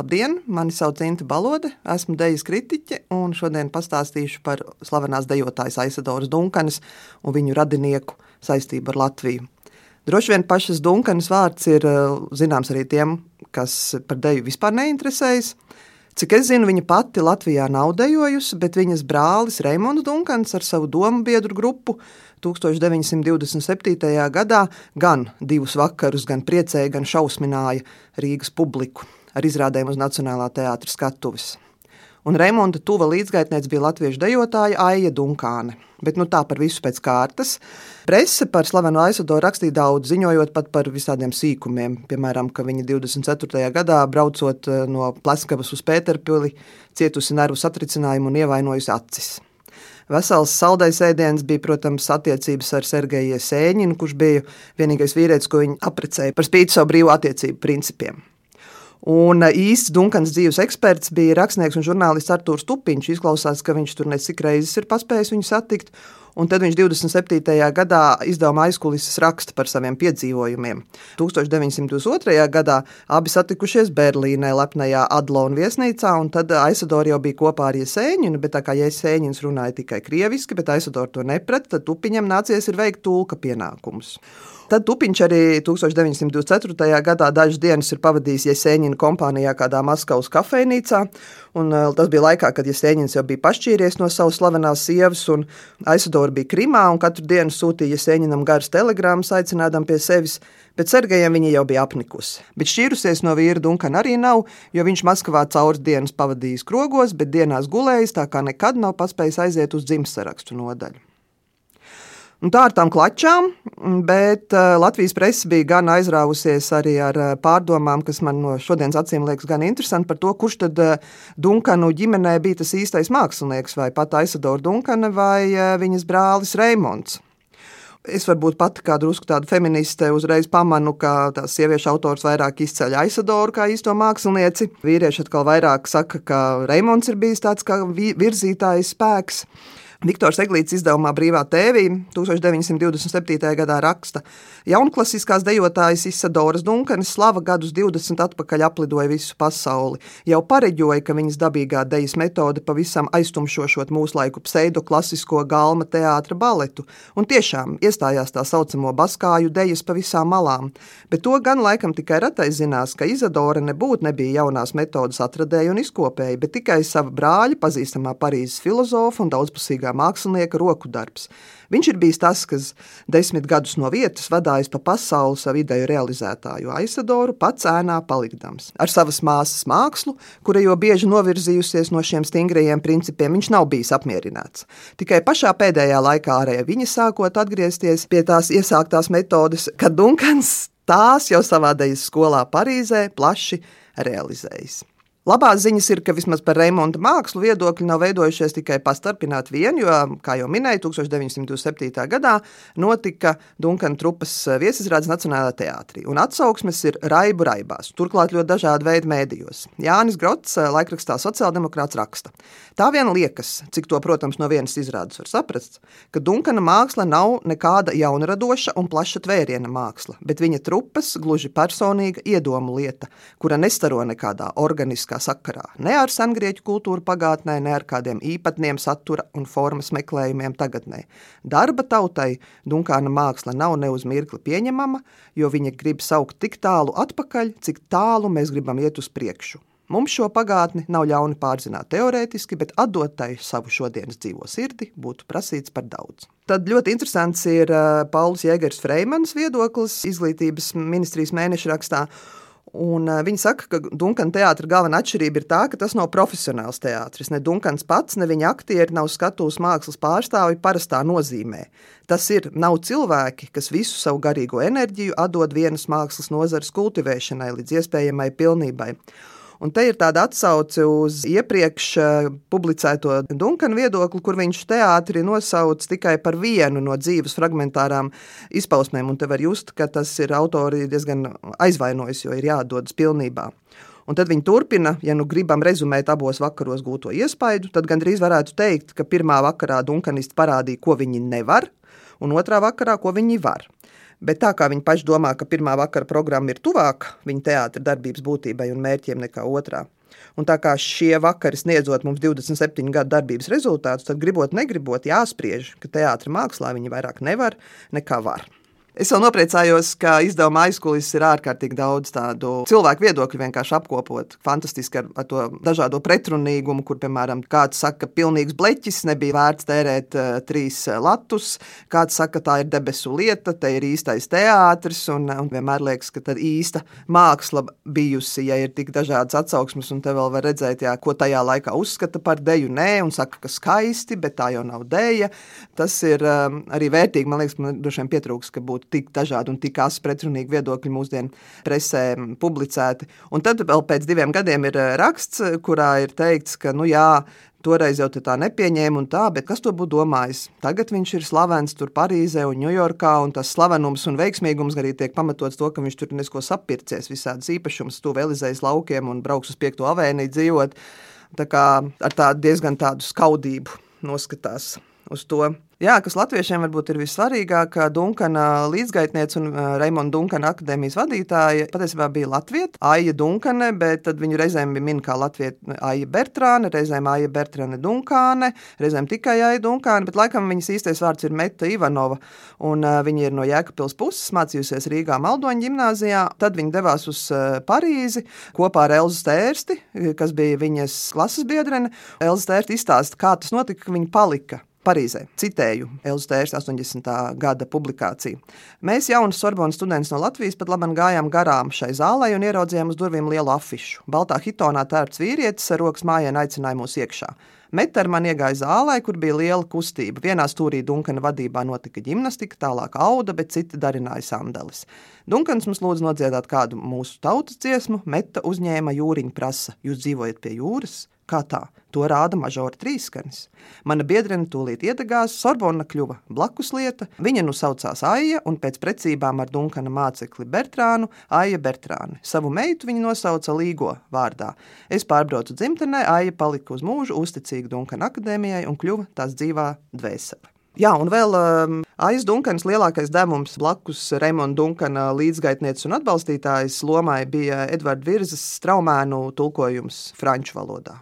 Labdien, mani sauc Inta Balode, esmu dejas kritiķe un šodien pastāstīšu par slavenās dejotājas Aisadoras Dunkanes un viņu radinieku saistību ar Latviju. Droši vien pašas Dunkanas vārds ir eh, zināms arī tiem, kas par deju vispār neinteresējas. Cik es zinu, viņa pati Latvijā nav dejojusi, bet viņas brālis Raimons Dunkans ar savu domu biedru grupu 1927. gadā gan divus vakarus gan priecēja, gan šausmināja Rīgas publiku ar izrādēm uz Nacionālā teātra skatuves. Un Raimonda tuva līdzgaitniece bija latviešu dejotāja Aija Dunkāne. Bet nu, tā par visu pēc kārtas. Prese par slavenu aizsadoru rakstīja daudz, ziņojot pat par visādiem sīkumiem. Piemēram, ka viņa 24. gadā braucot eh, no Pleskavas uz Pēterpili, cietusi nervu satricinājumu un ievainojusi acis. Vesels saldais ēdiens bija, protams, attiecības ar Sergeju Sēņinu, kurš bija vienīgais vīrietis, ko viņa apprecēja par spīti savu brīvu attiecību principiem. Un eh, īsts Dunkans dzīves eksperts bija rakstnieks un žurnālists Artūrs Tupiņš. Izklausās, ka viņš tur necik reizes ir paspējis viņu satikt. Un tad viņš 27. gadā izdevuma aizkulises raksta par saviem piedzīvojumiem. 1922. gadā abi satikušies Berlīnē, lepnajā Adlona viesnīcā, un tad Aisadora jau bija kopā ar Iesēņinu, bet tā kā Iesēņins runāja tikai krieviski, bet Aisadora to neprat, tad Tupiņam nācies ir veikt tulka pienākumus. Tad Tupiņš arī 1924. gadā dažas dienas ir pavadījis Jēzeņina kompānijā kādā Maskavas kafejnīcā. Un, uh, tas bija laikā, kad Jēzeņins jau bija pašķīries no savas slavenās sievas, un Aizsadora bija Krimā, un katru dienu sūtīja Jēzeņinam garas telegrammas, aicinādam pie sevis, bet Sergejam viņa jau bija apnikusi. Bet šķīrusies no vīra Dunkana arī nav, jo viņš Maskavā cauri dienas pavadījis krogos, bet dienās gulējis, tā kā nekad nav paspējis aiziet uz dzimstarakstu nodaļu. Un tā ar tām klačām, bet uh, Latvijas presa bija gan aizrāvusies arī ar uh, pārdomām, kas man no šodienas acīm liekas gan interesanti par to, kurš tad uh, Dunkanu ģimenē bija tas īstais mākslinieks, vai pat Aisadora Dunkana vai viņas brālis Reimonds. Es varbūt pati kā drusku tāda feministe uzreiz pamanu, ka tās sieviešu autors vairāk izceļ Aisadoru kā īsto mākslinieci. Vīrieši atkal vairāk saka, ka Reimonds ir bijis tāds kā virzītājs spēks. Viktors Eglīts izdevumā Brīvā tēvī 1927. gadā raksta, ka jaunklasiskās dejotājas Isadoras Dunkanes slava gadus 20 atpakaļ aplidoja visu pasauli. Jau pareģoja, ka viņas dabīgā dejas metode pavisam aiztumšošot mūsu laiku pseidoklasisko galma teātra baletu, un tiešām iestājās tā saucamo baskāju dejas pa visām malām. Bet to gan laikam tikai retais zinās, ka Izadora nebūtu nebija jaunās metodas atradēja un izkopēja, bet tikai sava brāļa, pazīstamā Parīzes filozofa un daudzpusīgā kā mākslinieka roku darbs. Viņš ir bijis tas, kas desmit gadus no vietas vadājis pa pasauli savu ideju realizētāju Aisadoru, pats ēnā palikdams. Ar savas māsas mākslu, kura jau bieži novirzījusies no šiem stingrajiem principiem, viņš nav bijis apmierināts. Tikai pašā pēdējā laikā arī viņa sākot atgriezties pie tās iesāktās metodes, kad Dunkans tās jau savā dejas skolā Parīzē plaši realizējis. Labās ziņas ir, ka vismaz par Reimonda mākslu viedokļi nav veidojušies tikai pastarpināt vien, jo, kā jau minēju, 1927. gadā notika Dunkana trupas viesizrādes Nacionālajā teātrī, un atsauksmes ir raibu raibās, turklāt ļoti dažādi veidi mēdījos. Jānis Grots laikrakstā sociāldemokrāts raksta. Tā vien liekas, cik to, protams, no vienas izrādes var saprast, ka Dunkana māksla nav nekāda jaunradoša un plaša tvēriena māksla, bet viņa trupas gluži personīga iedomu lieta, kura nestaro nekādā organiskā vēsturiskā sakarā. Ne ar sengrieķu kultūru pagātnē, ne ar kādiem īpatniem satura un formas meklējumiem tagadnē. Darba tautai Dunkāna māksla nav ne uz mirkli pieņemama, jo viņa grib saukt tik tālu atpakaļ, cik tālu mēs gribam iet uz priekšu. Mums šo pagātni nav ļauni pārzināt teorētiski, bet atdot tai savu šodienas dzīvo sirdi būtu prasīts par daudz. Tad ļoti interesants ir uh, Pauls Jēgers Freimans viedoklis izglītības ministrijas mēneša rakstā. Un, uh, viņi saka, ka Dunkana teātris galvenā atšķirība ir tā, ka tas nav profesionāls teātris. Ne Dunkans pats, ne viņa aktieri nav skatuves mākslas pārstāvi parastā nozīmē. Tas ir nav cilvēki, kas visu savu garīgo enerģiju atdod vienas mākslas nozares kultivēšanai līdz iespējamai pilnībai. Un te ir tāda atsauce uz iepriekš eh, publicēto Dunkana viedokli, kur viņš teātri nosauc tikai par vienu no dzīves fragmentārām izpausmēm. Un te var just, ka tas ir autori diezgan aizvainojis, jo ir jādodas pilnībā. Un tad viņi turpina, ja nu gribam rezumēt abos vakaros gūto iespaidu, tad gandrīz varētu teikt, ka pirmā vakarā Dunkanisti parādīja, ko viņi nevar, un otrā vakarā, ko viņi var. Bet tā kā viņi paši domā, ka pirmā vakara programma ir tuvāka viņa teātra darbības būtībai un mērķiem nekā otrā. Un tā kā šie vakari sniedzot mums 27 gadu darbības rezultātus, tad gribot, negribot, jāspriež, ka teātris mākslā viņi vairāk nevar nekā var. Es vēl nopriecājos, ka izdevuma aizkulisēs ir ārkārtīgi daudz tādu cilvēku viedokļu vienkārši apkopot. Fantastiski ar, ar to dažādo pretrunīgumu, kur, piemēram, kāds saka, ka pilnīgs bleķis nebija vērts tērēt uh, trīs eh, latus, kāds saka, ka tā ir debesu lieta, te ir īstais teātris, un, un vienmēr liekas, ka tā īsta māksla bijusi, ja ir tik dažādas atsauksmes, un te vēl var redzēt, jā, ko tajā laikā uzskata par deju, nē, un saka, ka skaisti, bet tā jau nav deja. Tas ir um, arī vērtīgi, man liekas, man droši vien pietrūks, ka būtu tik dažādi un tik asi pretrunīgi viedokļi mūsdienu presē publicēti. Un tad vēl pēc diviem gadiem ir eh, raksts, kurā ir teikts, ka, nu jā, Toreiz jau tā nepieņēma, un tā, bet kas to būtu domājis? Tagad viņš ir slavens tur Parīzē un Ņujorkā, un tas slavenums un veiksmīgums arī tiek pamatots to, ka viņš tur nesko sapircies visādas īpašumas, tuvu Elizejas laukiem un brauks uz piekto avēniju dzīvot. Tā kā ar tādu diezgan tādu skaudību noskatās uz to. Jā, kas latviešiem varbūt ir vissvarīgāk, Dunkana līdzgaitniece un Raimonda Dunkana akadēmijas vadītāja patiesībā bija Latvieta, Aija Dunkane, bet tad viņu reizēm bija min kā Latvieta Aija Bertrāne, reizēm Aija Bertrāne Dunkāne, reizēm tikai Aija Dunkāne, bet laikam viņas īstais vārds ir Meta Ivanova, un viņa ir no Jēkabpils puses, mācījusies Rīgā Maldoņa ģimnāzijā, tad viņa devās uz Parīzi kopā ar Elzu Stērsti, kas bija viņas klases biedrene. Elza Stērsti izstāsta, kā tas notika, ka viņa palika Parīzē. Citēju Elstēras 80. gada publikāciju. Mēs, jauni Sorbonas studenti no Latvijas, pat labi gājām garām šai zālē un ieraudzījām uz durvīm lielu afišu. Baltā hitonā tērpts vīrietis ar rokas mājienu aicināja mūs iekšā. Meta ar mani iegāja zālē, kur bija liela kustība. Vienā stūrī Dunkana vadībā notika gimnastika, tālāk auda, bet citi darināja sandalis. Dunkans mums lūdza nodziedāt kādu mūsu tautas dziesmu, Meta uzņēma jūriņu prasa: Jūs dzīvojat pie jūras? Kā tā? To rāda mažora trīsskanis. Mana biedrene tūlīt iedegās, Sorbona kļuva blakus lieta. Viņa nu saucās Aija, un pēc precībām ar Dunkana mācekli Bertrānu, Aija Bertrāni. Savu meitu viņa nosauca Līgo vārdā. Es pārbraucu dzimtenē, Aija palika uz mūžu uzticīga Dunkana akadēmijai un kļuva tās dzīvā dvēsele. Jā, un vēl um, Aizs Dunkas lielākais devums blakus Raimonda Dunkana līdzgaitnieces un atbalstītājas lomai bija Edvards Virzas straumēnu tulkojums franču valodā.